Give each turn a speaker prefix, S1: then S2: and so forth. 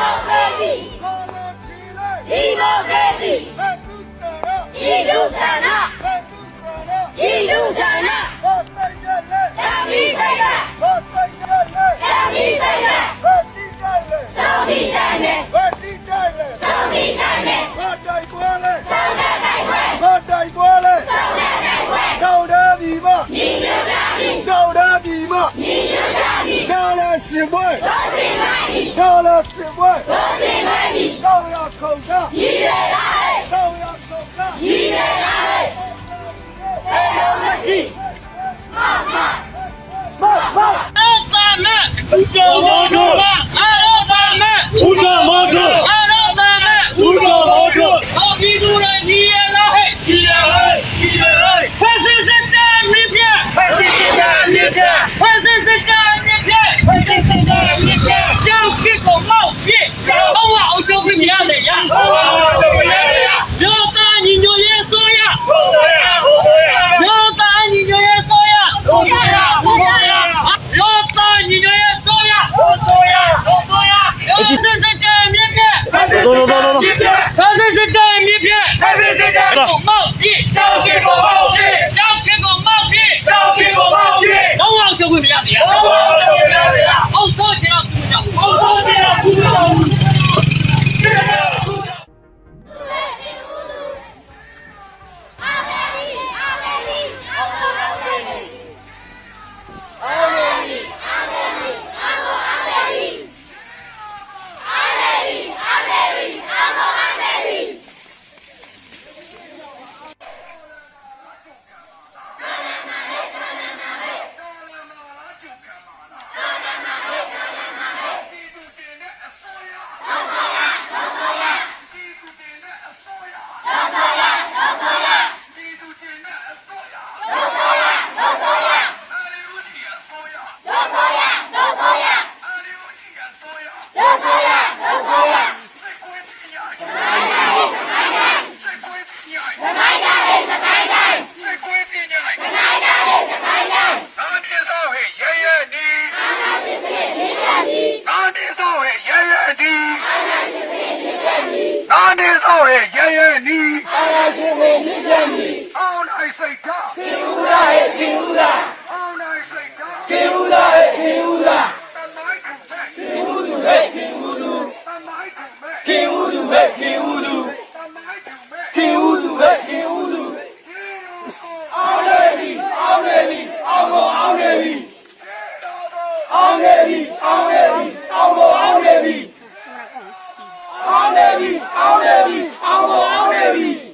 S1: မိုကရေစီ
S2: ဒ
S1: ီမိုကရေစီဒီလူဆန္ဒဒီလူဆန္ဒ
S2: ဒ
S1: ါမီဆိုင်က
S2: ဒ
S1: ါမီဆိုင်က
S2: စော
S1: င့်ပြီးတိုင်းနဲ့
S2: စောင့်ပြီးတိုင်းနဲ့စောင့်တဲ့တိုင်းခွဲစောင့်တဲ့တိုင်းခွဲညီညွတ်ကြပြီညီညွတ်ကြပြီ Now that's your boy. တော်ပြီ 漂亮，铁棍！恭喜排比，漂亮，口罩，一
S1: 人二。什么玩我就跟你要哪样
S2: နာနေသောရဲ့ရဲရဲနီအာရှင်ကိုမြင့်မြတ်နီအောင်လိုက်စိတ် ပြီအောင်နေပြီအောင်ပေါ်အောင်နေပြီ